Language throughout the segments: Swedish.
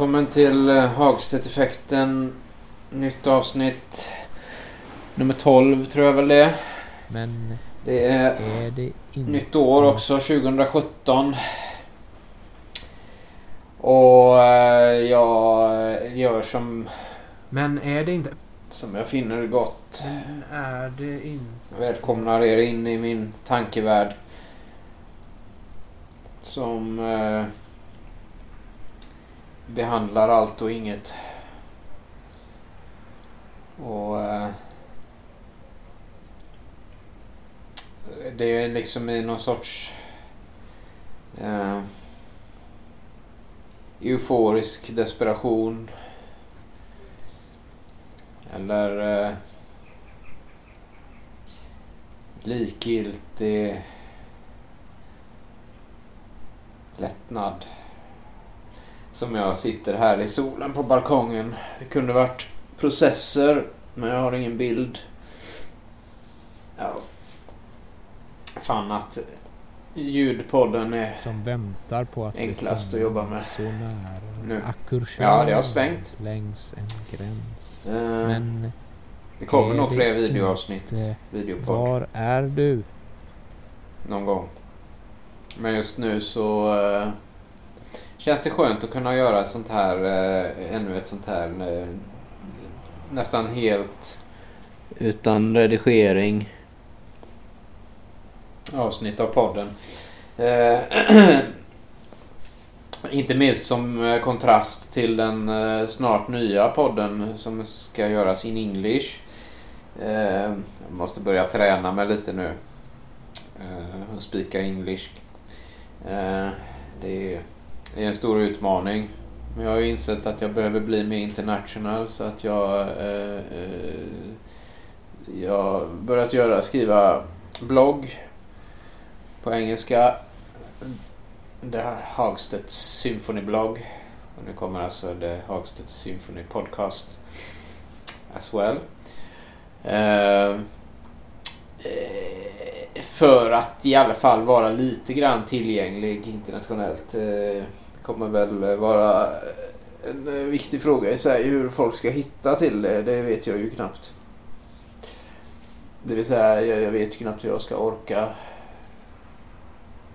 välkommen till eh, Hagstedt-effekten. Nytt avsnitt. Nummer 12 tror jag väl det är. Men Det är är det inte... nytt år också, 2017. Och eh, jag gör som, Men är det inte... som jag finner gott. Är det inte... Välkomnar er in i min tankevärld. Som eh, behandlar allt och inget. Och eh, det är liksom i någon sorts eh, euforisk desperation. Eller eh, likgiltig lättnad. Som jag sitter här i solen på balkongen. Det kunde varit processer, men jag har ingen bild. Ja. Fan att ljudpodden är... Som väntar på att Enklast att jobba med. Så nära. Nu. Ja, det har svängt. Längs en gräns. Eh, Men det kommer nog fler videoavsnitt. Videopodd. var är du? någon gång. Men just nu så eh, känns det skönt att kunna göra sånt här, eh, ännu ett sånt här eh, nästan helt utan redigering avsnitt av podden. Eh, inte minst som eh, kontrast till den eh, snart nya podden som ska göras in English. Eh, jag måste börja träna mig lite nu. Och spika English. Det är, är en stor utmaning. Men jag har ju insett att jag behöver bli mer international så att jag eh, eh jag har börjat göra, skriva blogg på engelska. The Hagstedt Hagstedts Symphony blogg. Och nu kommer alltså The Hagstedts Symphony podcast as well. Eh, Eh, för att i alla fall vara lite grann tillgänglig internationellt. Det kommer väl vara en viktig fråga i sig hur folk ska hitta till det. Det vet jag ju knappt. Det vill säga, jag, jag vet ju knappt hur jag ska orka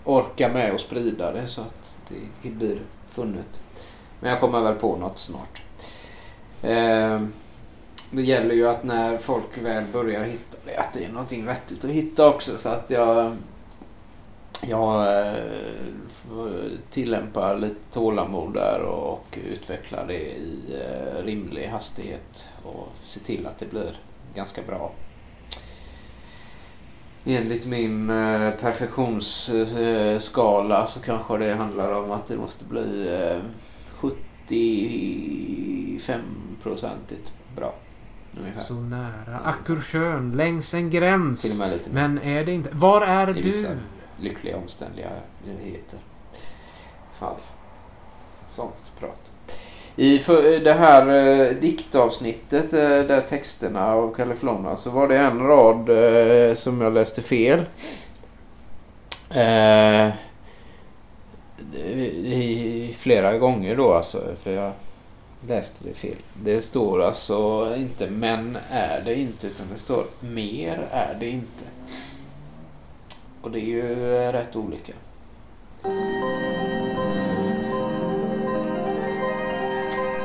orka med och sprida det så att det blir funnet. Men jag kommer väl på något snart. Eh, det gäller ju att när folk väl börjar hitta det, att det är någonting vettigt att hitta också så att jag jag eh, tillämpar lite tålamod där och utvecklar det i eh, rimlig hastighet och ser till att det blir ganska bra. Enligt min eh, perfektionsskala så kanske det handlar om att det måste bli 75-procentigt bra. Ungefär. Så nära. Akursjön längs en gräns. Men är det inte... Var är I du? lyckliga omständigheter. Fall. Sånt prat. I för, det här eh, diktavsnittet eh, där texterna av Kalle Flonna så var det en rad eh, som jag läste fel. Eh, i, i flera gånger då alltså. För jag läste det fel. Det står alltså inte men är det inte utan det står mer är det inte. Och det är ju rätt olika.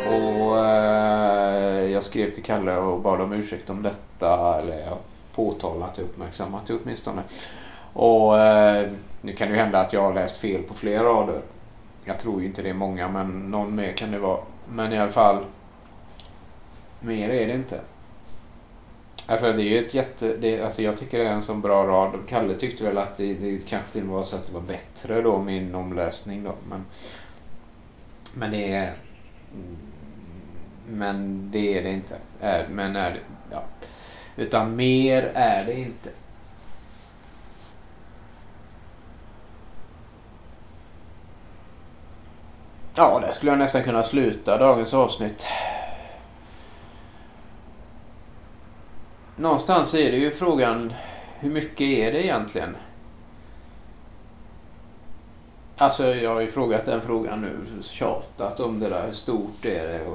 Och eh, jag skrev till Kalle och bad om ursäkt om detta. Eller jag påtalat det, uppmärksammat det åtminstone. Och eh, nu kan det ju hända att jag har läst fel på flera rader. Jag tror ju inte det är många men någon mer kan det vara. Men i alla fall. Mer är det inte. Alltså det är ju ett jätte... Det, alltså jag tycker det är en sån bra rad. Kalle tyckte väl att det, det kanske till och med var så att det var bättre då min omläsning då. Men, men det är... Men det är det inte. Är, men är det... Ja. Utan mer är det inte. Ja, där skulle jag nästan kunna sluta dagens avsnitt. Någonstans är det ju frågan hur mycket är det egentligen? Alltså jag har ju frågat den frågan nu, tjatat om det där. Hur stort är det och,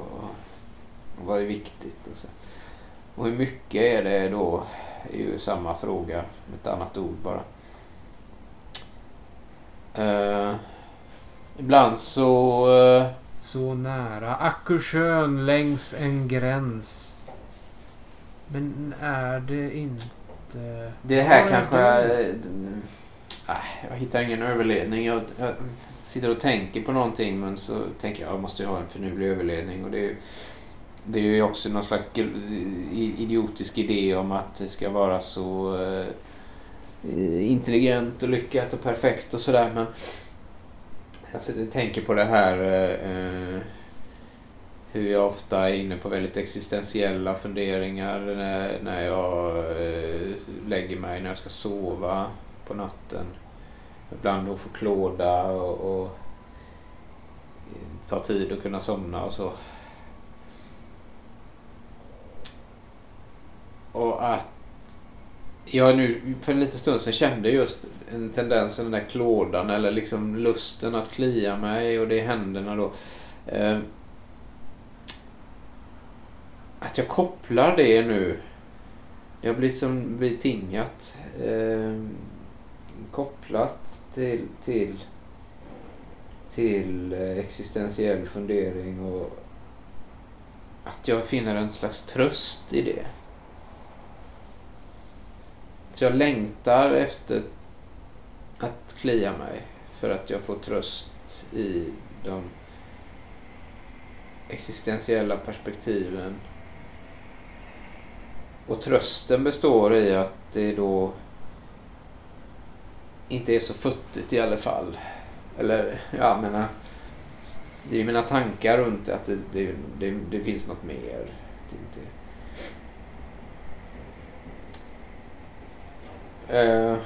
och vad är viktigt? Och, så. och hur mycket är det då? är ju samma fråga med ett annat ord bara. Uh, ibland så... Uh, Så nära Akersjön längs en gräns. Men är det inte... det här Var är kanske... du? Uh, jag hittar ingen överledning. Jag, jag sitter och tänker på någonting men så tänker jag jag måste ju ha en finurlig överledning. Och det, är- det är ju också någon slags gl- i- idiotisk idé om att det ska vara så eh, intelligent och lyckat och perfekt och sådär. Men Alltså, jag tänker på det här eh, eh, hur jag ofta är inne på väldigt existentiella funderingar när, när jag eh, lägger mig när jag ska sova på natten. Ibland då får klåda och, och ta tid att kunna somna och så. Och att jag nu för en liten stund sedan kände just en tendens, den där klådan eller liksom lusten att klia mig och det är händerna då. Eh, att jag kopplar det nu. Jag har blivit som betingat. Eh, kopplat till, till, till eh, existentiell fundering och att jag finner en slags tröst i det. Så jag längtar efter att klia mig för att jag får tröst i de existentiella perspektiven. Och trösten består i att det då inte är så futtigt i alla fall. Eller, ja, jag menar. Det är ju mina tankar runt att det, det, det, det finns något mer. Det inte... Eh,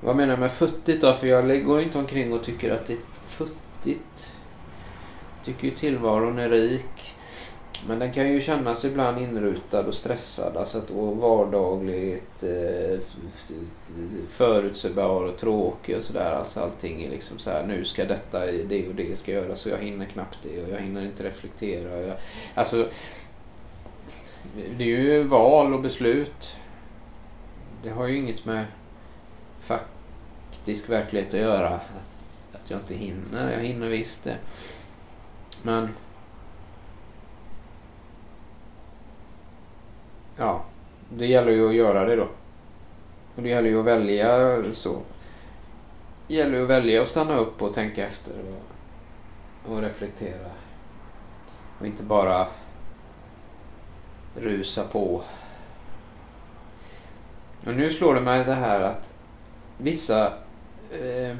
vad menar jag med futtigt då? För jag går inte omkring och tycker att det är futtigt. Jag tycker ju tillvaron är rik. Men den kan ju kännas ibland inrutad och stressad. Alltså att och vardagligt, eh, förutsägbar och tråkig och sådär. Alltså allting är liksom så här, nu ska detta, det och det ska göras och jag hinner knappt det och jag hinner inte reflektera. Jag, alltså, det är ju val och beslut. Det har ju inget med faktisk verklighet att göra. Att, att jag inte hinner. Jag hinner visst det. Men... Ja, det gäller ju att göra det då. Och det gäller ju att välja så. Det gäller ju att välja att stanna upp och tänka efter och, och reflektera. Och inte bara rusa på. Men nu slår det mig det här att vissa eh,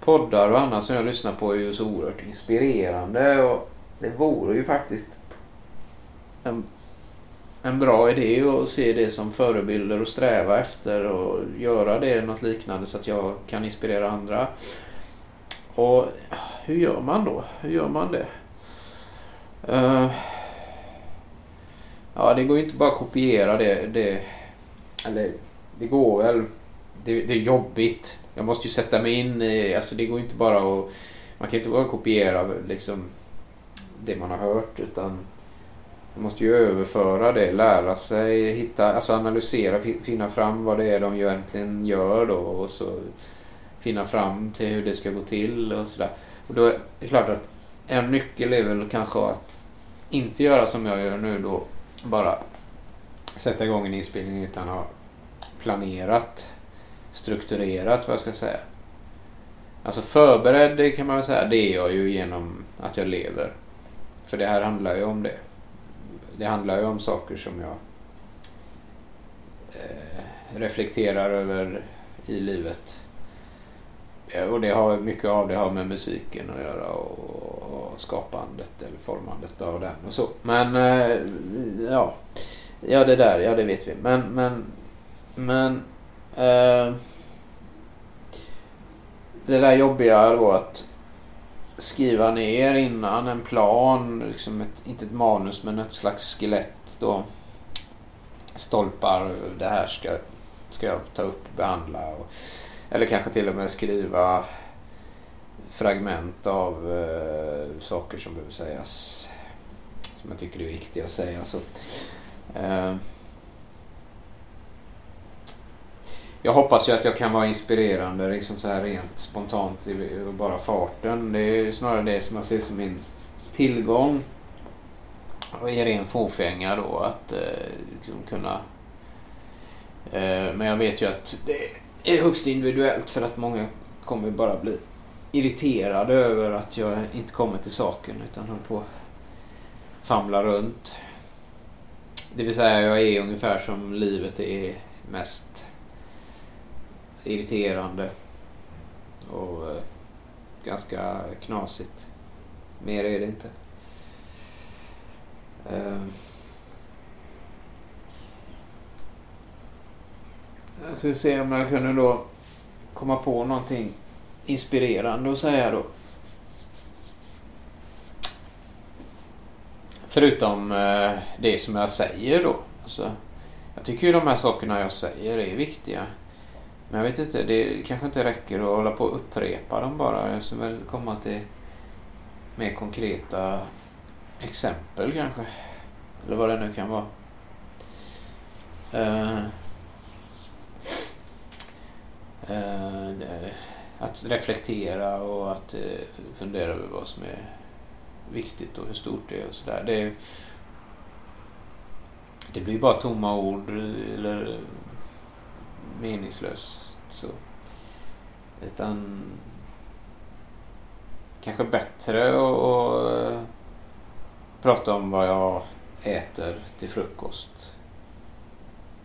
poddar och annat som jag lyssnar på är ju så oerhört inspirerande och det vore ju faktiskt en, en bra idé att se det som förebilder och sträva efter och göra det något liknande så att jag kan inspirera andra. Och hur gör man då? Hur gör man det? Uh, ja, det går ju inte bara att kopiera det, det eller det går väl. Det, det är jobbigt. Jag måste ju sätta mig in i, alltså det går inte bara att, man kan inte bara kopiera liksom det man har hört utan man måste ju överföra det, lära sig, hitta, alltså analysera, finna fram vad det är de egentligen gör då och så finna fram till hur det ska gå till och sådär. Och då är det klart att en nyckel är väl kanske att inte göra som jag gör nu då, bara sätta igång en inspelning utan att planerat, strukturerat vad jag ska säga. Alltså förberedd det kan man väl säga, det är jag ju genom att jag lever. För det här handlar ju om det. Det handlar ju om saker som jag eh, reflekterar över i livet. Och det har mycket av det har med musiken att göra och, och skapandet eller formandet av den och så. Men eh, ja, ja det där, ja det vet vi. Men, men, men eh, det där jobbiga då att skriva ner innan en plan, liksom ett, inte ett manus men ett slags skelett då. Stolpar, det här ska, ska jag ta upp och behandla. Och Eller kanske till och med skriva fragment av eh, saker som behöver sägas. Som jag tycker är viktiga att säga. Så, eh, jag hoppas ju att jag kan vara inspirerande liksom så här rent spontant i, i bara farten. Det är snarare det som jag ser som min tillgång. Och i ren fåfänga då att eh, liksom kunna... Eh, men jag vet ju att det är högst individuellt för att många kommer bara bli irriterade över att jag inte kommer till saken utan håller på famla runt. Det vill säga jag är ungefär som livet är mest irriterande och eh, ganska knasigt. Mer är det inte. Ehm. Jag ska se om jag kunde då komma på någonting inspirerande att säga då. Förutom eh, det som jag säger då. Alltså, jag tycker ju de här sakerna jag säger är viktiga. Men jag vet inte, det kanske inte räcker att hålla på och upprepa dem bara. Jag ska väl komma till mer konkreta exempel kanske. Eller vad det nu kan vara. Uh, uh, att reflektera och att uh, fundera över vad som är viktigt och hur stort det är och sådär. Det, det blir bara tomma ord eller meningslöst. Så. Utan kanske bättre att prata om vad jag äter till frukost.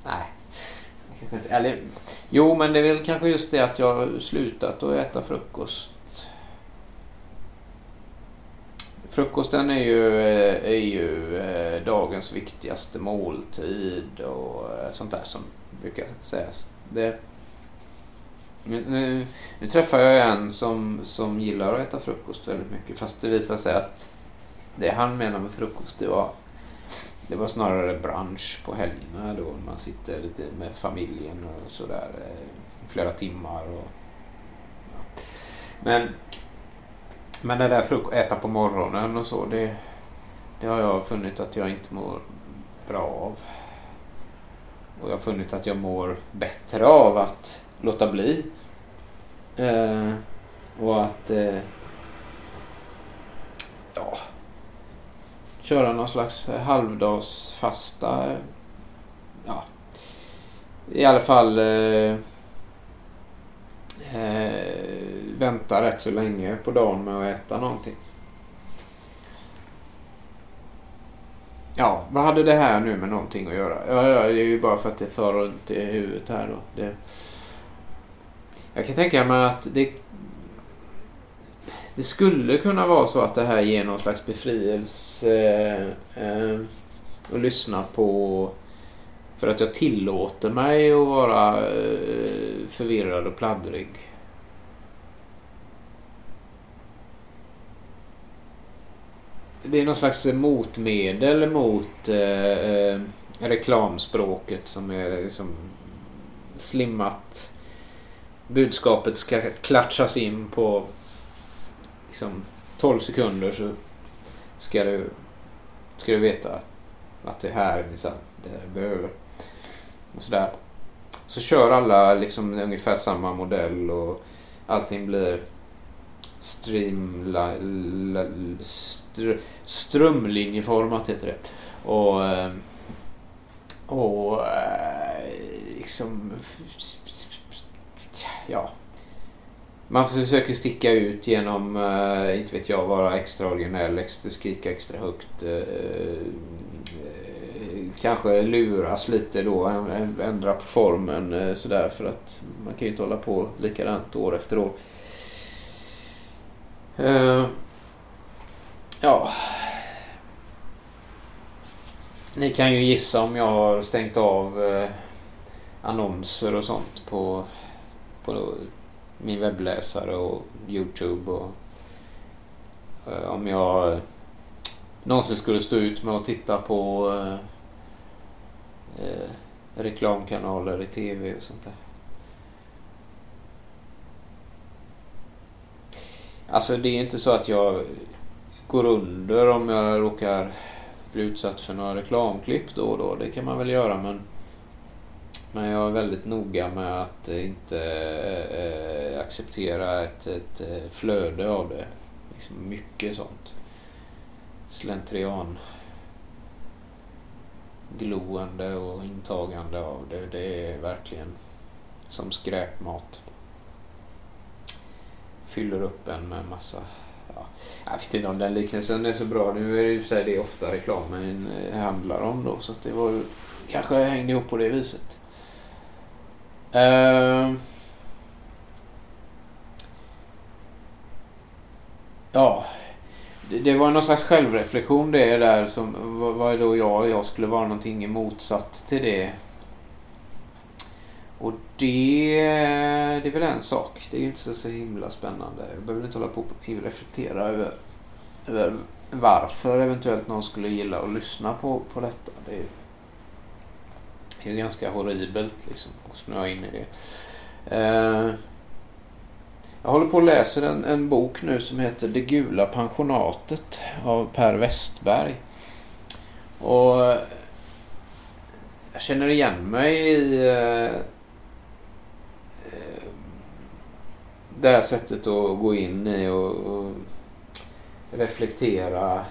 Nej. Inte, eller, jo, men det är väl kanske just det att jag har slutat att äta frukost. Frukosten är ju, är ju eh, dagens viktigaste måltid och eh, sånt där som brukar sägas. Det, nu, nu, nu, träffar jag en som, som gillar att äta frukost väldigt mycket fast det visar sig att det han menar med frukost det var, det var snarare brunch på helgerna då man sitter lite med familjen och sådär eh, flera timmar. Och, ja. Men, men det där frukost, äta på morgonen och så det, det har jag funnit att jag inte mår bra av. Och jag har funnit att jag mår bättre av att låta bli. Eh, och att eh, ja, köra någon slags halvdagsfasta. Ja, I alla fall eh, eh, vänta rätt så länge på dagen med att äta någonting. Ja, vad hade det här nu med någonting att göra? Ja, ja det är ju bara för att det för runt i huvudet här då. Det... Jag kan tänka mig att det... Det skulle kunna vara så att det här ger någon slags befrielse eh, eh att lyssna på för att jag tillåter mig att vara eh, förvirrad och pladdrig. Det är någon slags eh, motmedel mot eh, eh, reklamspråket som är liksom slimmat. Budskapet ska klatschas in på liksom 12 sekunder så ska du, ska du veta att det här är liksom, det du behöver. Och sådär. Så kör alla liksom ungefär samma modell och allting blir streamla, str, strömlinjeformat heter det. Och, ehm, och eh, liksom ja man försöker sticka ut genom, eh, inte vet jag, vara extra originell, extra, skrika extra högt. Eh, kanske luras lite då, ändra på formen sådär för att man kan ju inte hålla på likadant år efter år. Ja. Ni kan ju gissa om jag har stängt av eh, annonser och sånt på, på min webbläsare och Youtube. Och, eh, om jag någonsin skulle stå ut med att titta på eh, eh, reklamkanaler i tv och sånt där. Alltså det är inte så att jag går under om jag råkar bli utsatt för några reklamklipp då och då. Det kan man väl göra men men jag är väldigt noga med att inte eh, acceptera ett, ett eh, flöde av det. Liksom mycket sånt. Slentrian. Gloende och intagande av det. Det är verkligen som skräpmat. Fyller upp en med massa... Ja, jag vet inte om den liknelsen är så bra. Nu är det ju det ofta reklamen eh, handlar om då. Så att det var ju, kanske hängde ihop på det viset. Uh, ja, det, det, var någon slags självreflektion det där som vad är då jag? Jag skulle vara någonting motsatt till det. Och det, det är väl en sak. Det är ju inte så, så himla spännande. Jag behöver inte hålla på och reflektera över, över varför eventuellt någon skulle gilla att lyssna på, på detta. Det är, det är ganska horribelt liksom att snöa in i det. Eh, jag håller på att läsa en, en bok nu som heter Det gula pensionatet av Per Westberg. Och jag känner igen mig i eh, det här sättet att gå in i och, och reflektera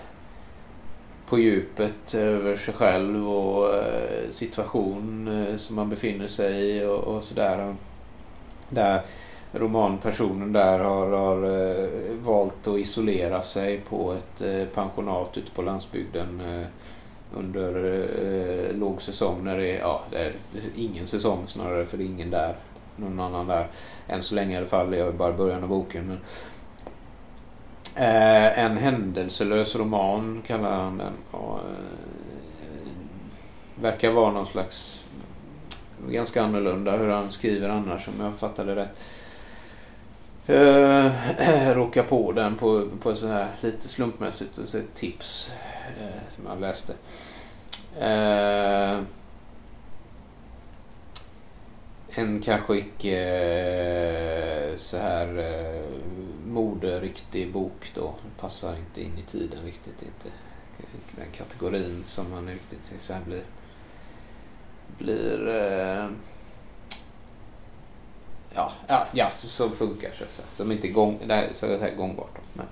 på djupet över sig själv och eh, situation eh, som man befinner sig i och, och sådär. Där romanpersonen där har, har eh, valt att isolera sig på ett pensionat ute på landsbygden under lågsäsong när det är, ja, det är ingen säsong snarare för det är ingen där. Någon annan där. Än så länge i alla fall. Jag är bara början av boken. Men, Eh, en händelselös roman kallar han den. Och, eh, verkar vara någon slags ganska annorlunda hur han skriver annars om jag fattade rätt. Eh, råkar på den på, på så här lite slumpmässigt så tips eh, som jag läste. Eh, en kanske eh, icke så här eh, moderiktig bok då. Passar inte in i tiden riktigt. Inte den kategorin som man riktigt så här blir, blir eh, ja, ja, ja, så funkar så att säga. Som inte gång, nej, så att säga, gångbart. Men,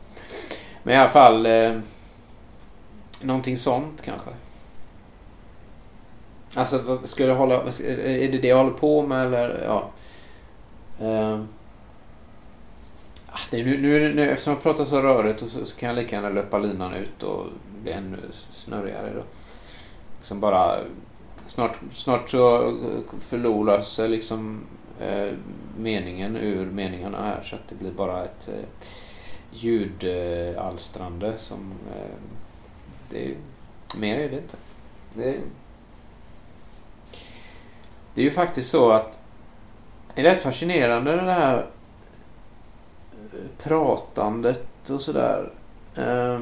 men i alla fall eh, någonting sånt kanske. Alltså ska jag hålla, är det det jag håller på med eller ja. Ehm. Ah, uh, det, nu, nu, nu, eftersom jag pratar så rörigt så, så kan jag lika gärna löpa linan ut och bli ännu snurrigare då. Liksom bara snart, snart så förlorar sig liksom uh, meningen ur meningarna här så att det blir bara ett eh, ljudalstrande som eh, det, mer är det inte. Det, det är ju faktiskt så att det är rätt fascinerande det här eh, pratandet och sådär. Eh,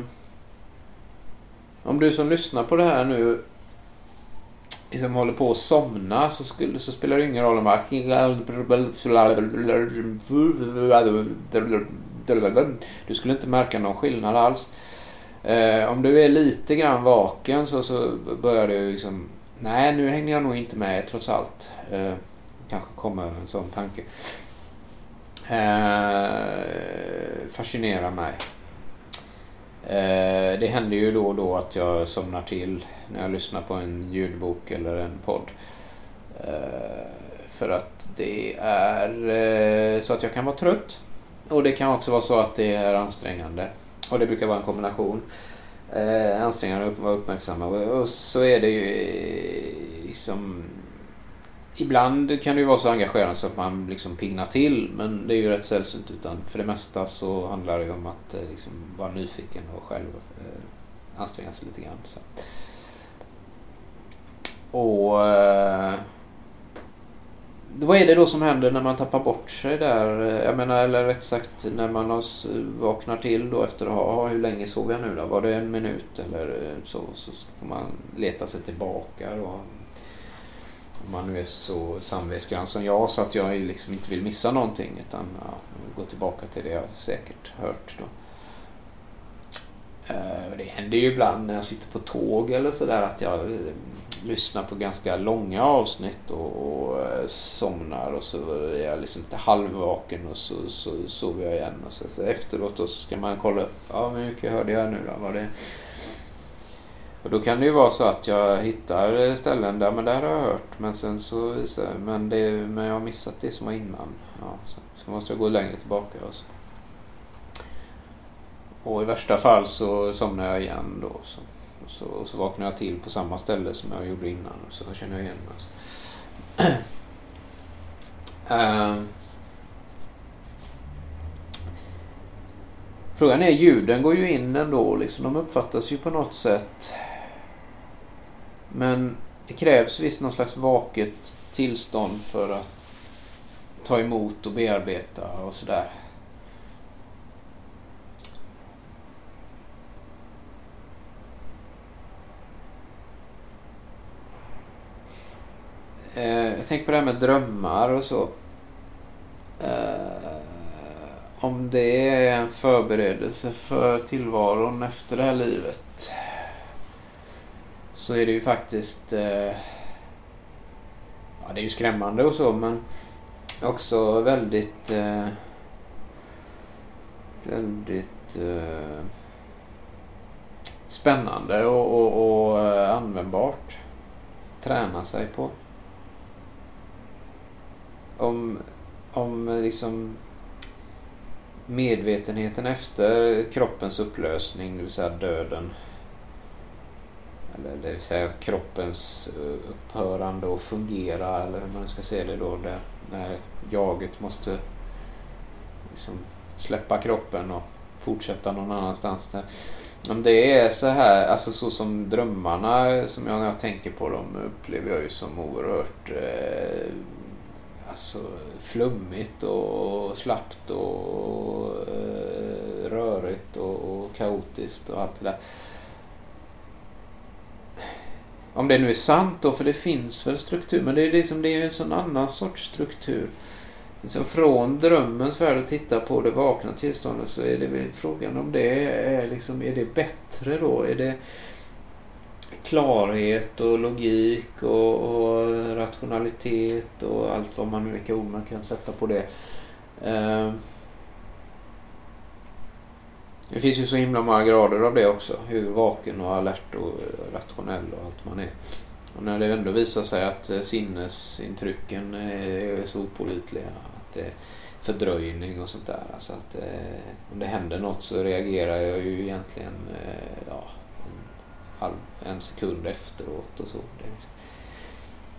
om du som lyssnar på det här nu liksom håller på att somna så, skulle, så spelar det ingen roll om man... Du skulle inte märka någon skillnad alls. Eh, om du är lite grann vaken så, så börjar du liksom... Nej, nu hänger jag nog inte med trots allt. Eh, kanske kommer en sån tanke eh, fascinerar mig. Eh, det händer ju då och då att jag somnar till när jag lyssnar på en ljudbok eller en podd. Eh, för att det är eh, så att jag kan vara trött. Och det kan också vara så att det är ansträngande. Och det brukar vara en kombination. Eh, ansträngande att vara uppmärksamma. Och så är det ju eh, liksom Ibland kan det ju vara så engagerande så att man liksom pignar till men det är ju rätt sällsynt utan för det mesta så handlar det ju om att eh, liksom vara nyfiken och själv eh, anstränga sig lite grann. Så. Och eh, vad är det då som händer när man tappar bort sig där? Jag menar, eller rätt sagt när man vaknar till då efter att ha, hur länge sov jag nu då? Var det en minut eller eh, så? Så får man leta sig tillbaka då. Om man nu är så samvetsgrann som jag så att jag liksom inte vill missa någonting utan ja, gå tillbaka till det jag säkert hört. Då. Eh, det händer ju ibland när jag sitter på tåg eller sådär att jag eh, lyssnar på ganska långa avsnitt och, och eh, somnar och så är jag liksom lite halvvaken och så, så sover jag igen. Och så, så efteråt då så ska man kolla upp. Ja, men hur mycket hörde jag nu då? Var det... Och då kan det ju vara så att jag hittar eh, ställen där men där har jag hört. Men sen så, så men, det, men jag har missat det som var innan. Ja, så, så måste jag gå längre tillbaka. Och så. Och i värsta fall så somnar jag igen då. Så, så, och så vaknar jag till på samma ställe som jag gjorde innan. Och så känner jag igen mig. uh, frågan är, ljuden går ju in ändå. Liksom, de uppfattas ju på något sätt. Men det krävs visst någon slags vaket tillstånd för att ta emot och bearbeta och sådär. Eh, jag tänker på det här med drömmar och så. Eh, om det är en förberedelse för tillvaron efter det här livet. Så är det ju faktiskt... Eh, ja, det är ju skrämmande och så men också väldigt... Eh, väldigt eh, spännande och, och, och eh, användbart. Träna sig på om, om eh, liksom medvetenheten efter kroppens upplösning, det vill säga döden. Eller det vill säga kroppens eh, upphörande och fungera eller hur man ska se det då. Det, när jaget måste liksom släppa kroppen och fortsätta någon annanstans. Där. Om det är så här, alltså så som drömmarna som jag när jag tänker på dem upplever jag ju som oerhört eh, alltså, flummigt och slappt och eh, rörigt och, och kaotiskt och allt det där. Om det nu är sant då, för det finns väl struktur, men det är liksom, det är en sån annan sorts struktur. Liksom från drömmens värld att titta på det vakna tillståndet så är det väl frågan om det är, liksom, är det bättre då? Är det, klarhet och logik och, och, rationalitet och allt vad man vilka ord man kan sätta på det. Eh, det finns ju så himla många grader av det också. Hur vaken och alert och rationell och allt man är. Och när det ändå visar sig att eh, sinnesintrycken är så opålitliga. Att det är fördröjning och sånt där. Alltså att eh, om det händer något så reagerar jag ju egentligen eh, ja, halv, en sekund efteråt och så. Det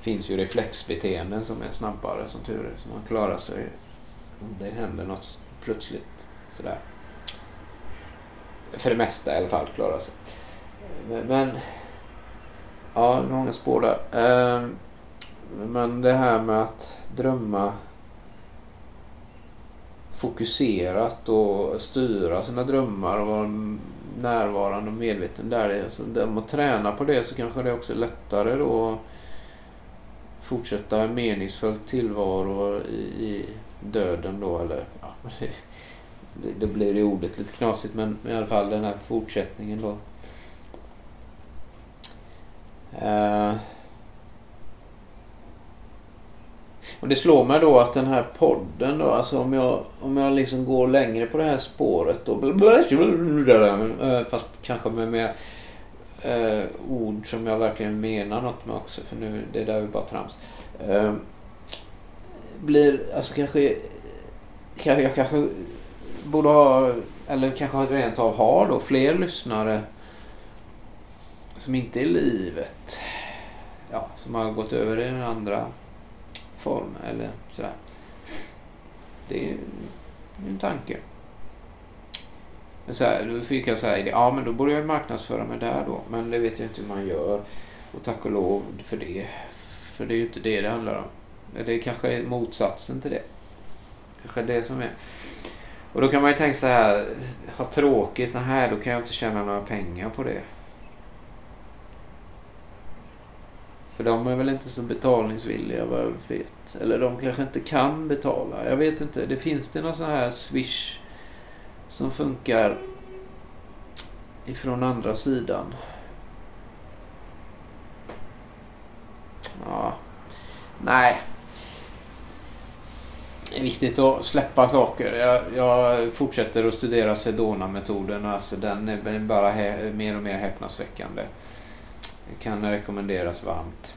finns ju reflexbeteenden som är snabbare som tur är. Så man klarar sig om det händer något plötsligt sådär. För det mesta i alla fall klarar sig. Men, ja, många spår där. Ehm, men det här med att drömma fokuserat och styra sina drömmar och vara närvarande och medveten där. Så om man tränar på det så kanske det också är lättare då att fortsätta en meningsfull tillvaro i, döden då. Eller, ja, det, det blir ju ordet lite knasigt men i alla fall den här fortsättningen då. Uh, Och det slår mig då att den här podden då, alltså om jag, om jag liksom går längre på det här spåret då. Eh, fast kanske med mer eh, ord som jag verkligen menar något med också. För nu, det där är ju bara trams. Eh, blir, alltså kanske, kanske, jag kanske borde ha, eller kanske rent av har då, fler lyssnare som inte är livet. Ja, som har gått över i den andra form eller sådär. Det är en tanke. Så här, då fick jag säga ja men då borde jag marknadsföra mig där då. Men det vet jag inte hur man gör. Och tack och lov för det. För det är ju inte det det handlar om. Det är kanske motsatsen till det. Kanske det som är. Och då kan man ju tänka så här, ha tråkigt, nej då kan jag inte tjäna några pengar på det. För de är väl inte så betalningsvilliga vad jag vet. Eller de kanske inte kan betala. Jag vet inte. Det finns det någon sån här Swish som funkar ifrån andra sidan? Ja. Nej. Det är viktigt att släppa saker. Jag, jag fortsätter att studera Sedona-metoden. Alltså den är bara mer och mer häpnadsväckande. Kan rekommenderas varmt.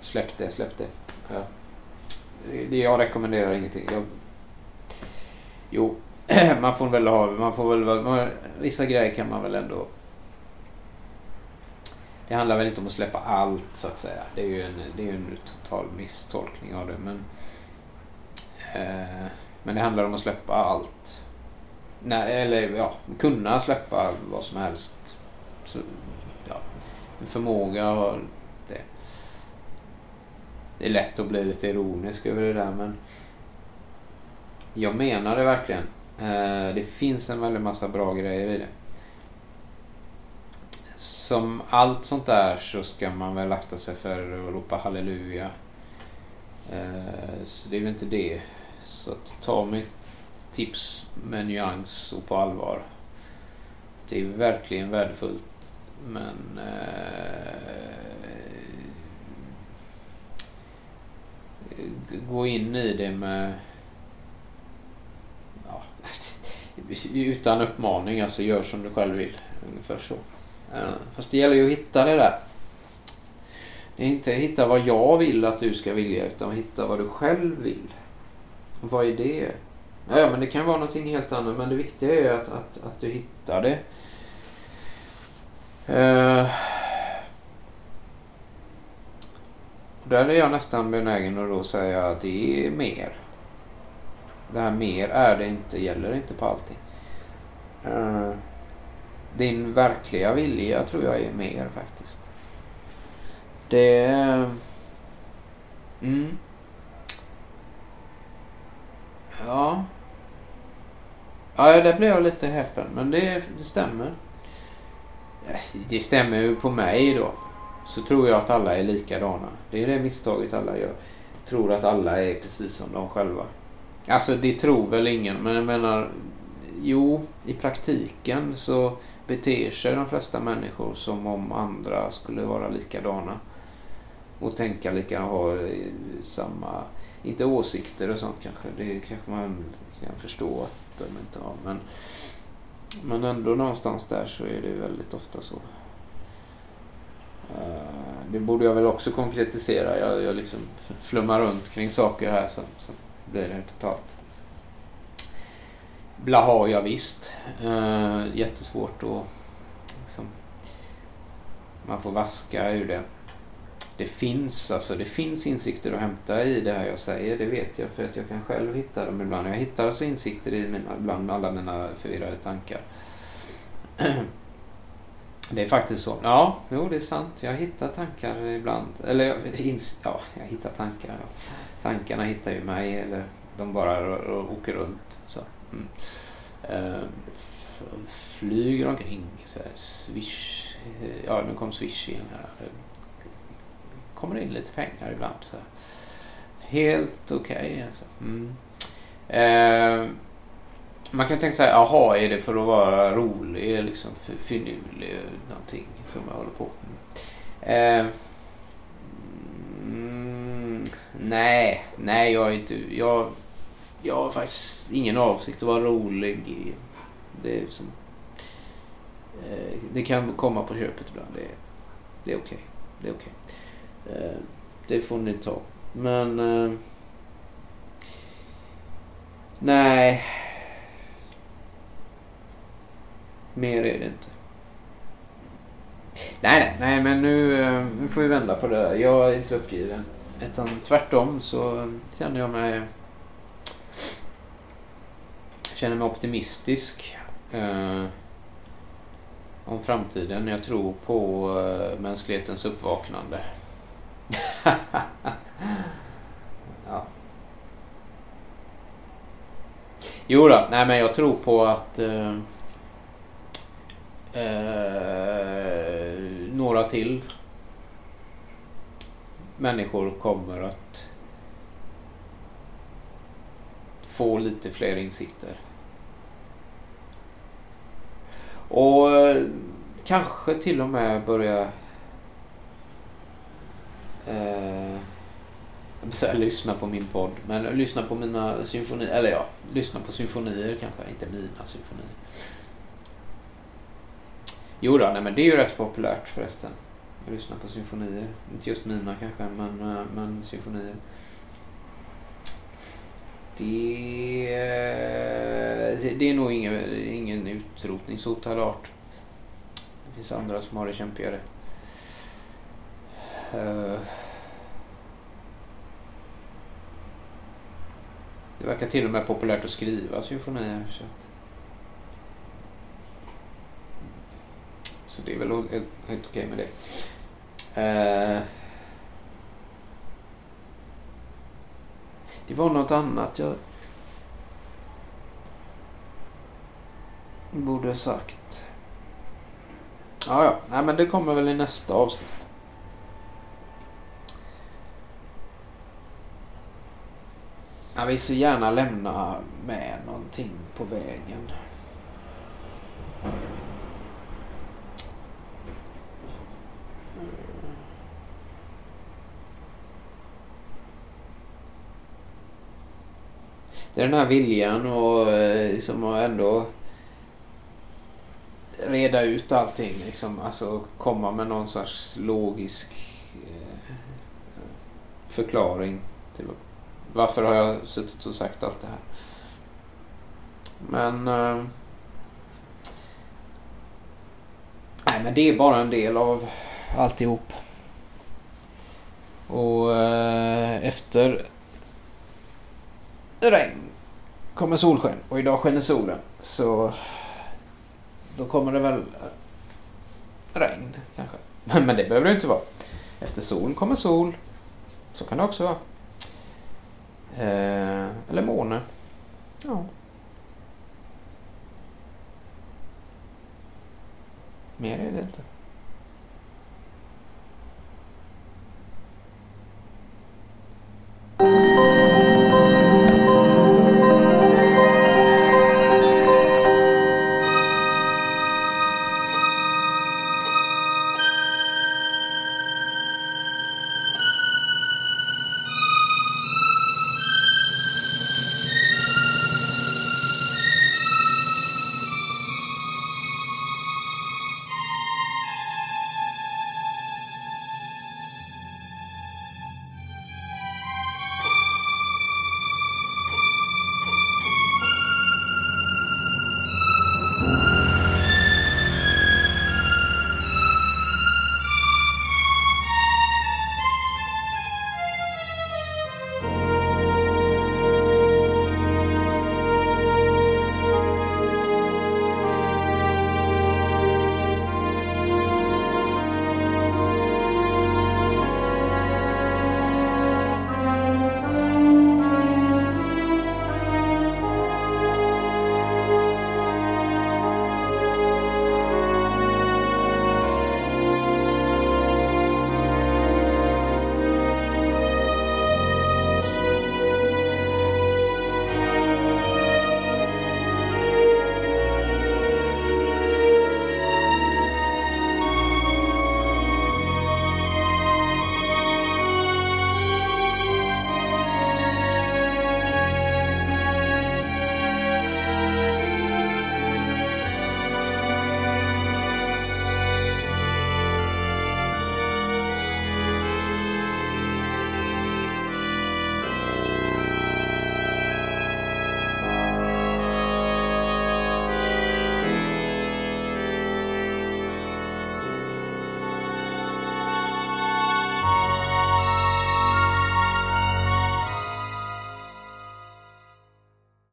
Släpp det, släpp det. Ja. Jag rekommenderar ingenting. Jag... Jo, man får väl ha... Man får väl, man, vissa grejer kan man väl ändå... Det handlar väl inte om att släppa allt så att säga. Det är ju en, det är en total misstolkning av det. Men, eh, men det handlar om att släppa allt. Nej, eller ja, kunna släppa vad som helst. Så, ja, förmåga och det. Det är lätt att bli lite ironisk över det där men jag menar det verkligen. Eh, det finns en väldigt massa bra grejer i det. Som allt sånt där så ska man väl akta sig för att ropa halleluja. Eh, så det är väl inte det. Så att ta mitt tips med nyans och på allvar. Det är verkligen värdefullt. Men eh, gå in i det med ja, utan uppmaning. Alltså gör som du själv vill. Ungefär så. Eh, fast det gäller ju att hitta det där. Det är inte hitta vad jag vill att du ska vilja utan hitta vad du själv vill. Vad är det? Ja, men det kan vara någonting helt annat men det viktiga är att, att, att du hittar det. Uh, där är jag nästan benägen att då säga att det är mer. Det här mer är det inte, gäller inte på allting. Uh, eh, din verkliga vilja tror jag är mer faktiskt. Det... Mm. Ja. Ja, där blev jag lite häpen. Men det, det stämmer. Det stämmer ju på mig då. Så tror jag att alla är likadana. Det är det misstaget alla gör. Tror att alla är precis som de själva. Alltså det tror väl ingen. Men jag menar. Jo, i praktiken så beter sig de flesta människor som om andra skulle vara likadana. Och tänka likadant, ha eh, samma, inte åsikter och sånt kanske, det kanske man kan förstå att de inte har. Men, men ändå någonstans där så är det väldigt ofta så. Eh, det borde jag väl också konkretisera. Jag, jag liksom flummar runt kring saker här så, så blir det totalt Blaha, jag visst. Eh, jättesvårt att... Liksom, man får vaska ur det. Det finns, alltså, det finns insikter att hämta i det här jag säger. Det vet jag för att jag kan själv hitta dem ibland. Jag hittar alltså insikter i mina, bland alla mina förvirrade tankar. Det är faktiskt så. Ja, jo det är sant. Jag hittar tankar ibland. Eller ja, jag hittar tankar. Ja. Tankarna hittar ju mig eller de bara åker runt. Så. Mm. Uh, flyger omkring. Så här, swish. Eh, ja, nu kom Swish in här kommer in lite pengar ibland. Så. Helt okej okay, alltså. Mm. eh, man kan tänka sig, jaha, är det för att vara rolig, liksom finurlig, någonting som jag håller på med? Eh, mm, nej, nej, jag är inte... Jag, jag har faktiskt ingen avsikt att vara rolig. Det är liksom, Eh, det kan komma på köpet ibland. Det, det är okej. Okay. Det är okej. Okay. Eh, det får ni ta. Men... Eh, nej. Mer är det inte. Nej, nej, nej, men nu, eh, nu får vi vända på det där. Jag är inte uppgiven. Utan tvärtom så känner jag mig känner mig optimistisk eh, om framtiden. Jag tror på eh, mänsklighetens uppvaknande. ja. Jo då, nej men jag tror på att eh, eh, några till människor kommer att få lite fler insikter. Och eh, kanske till och med börja eh, säga lyssna på min podd. Men lyssna på mina symfonier. Eller ja, lyssna på symfonier kanske. Inte mina symfonier. Jo då, nej men det är ju rätt populärt förresten. Jag lyssnar på symfonier. Inte just mina kanske, men, eh, men symfonier. Det, eh, det är nog ingen, ingen utrotningshotad art. Det finns andra som har det kämpigare. Eh, det verkar till och med populärt att skriva symfonier. Så, att, så det är väl helt, helt okej med det. Eh, det var något annat jag borde ha sagt. Ja, ja. Nej, men det kommer väl i nästa avsnitt. Jag vill så gärna lämna med någonting på vägen. Det är den här viljan och liksom ändå reda ut allting. Liksom, alltså komma med någon sorts logisk eh, förklaring till varför har jag suttit och sagt allt det här. Men... Eh, nej, men det är bara en del av alltihop. Och eh, efter regn kommer solsken och idag skiner solen. Så då kommer det väl regn kanske. Men det behöver det inte vara. Efter sol kommer sol. Så kan det också vara. Eh, eller måne. Ja. Mer är det inte.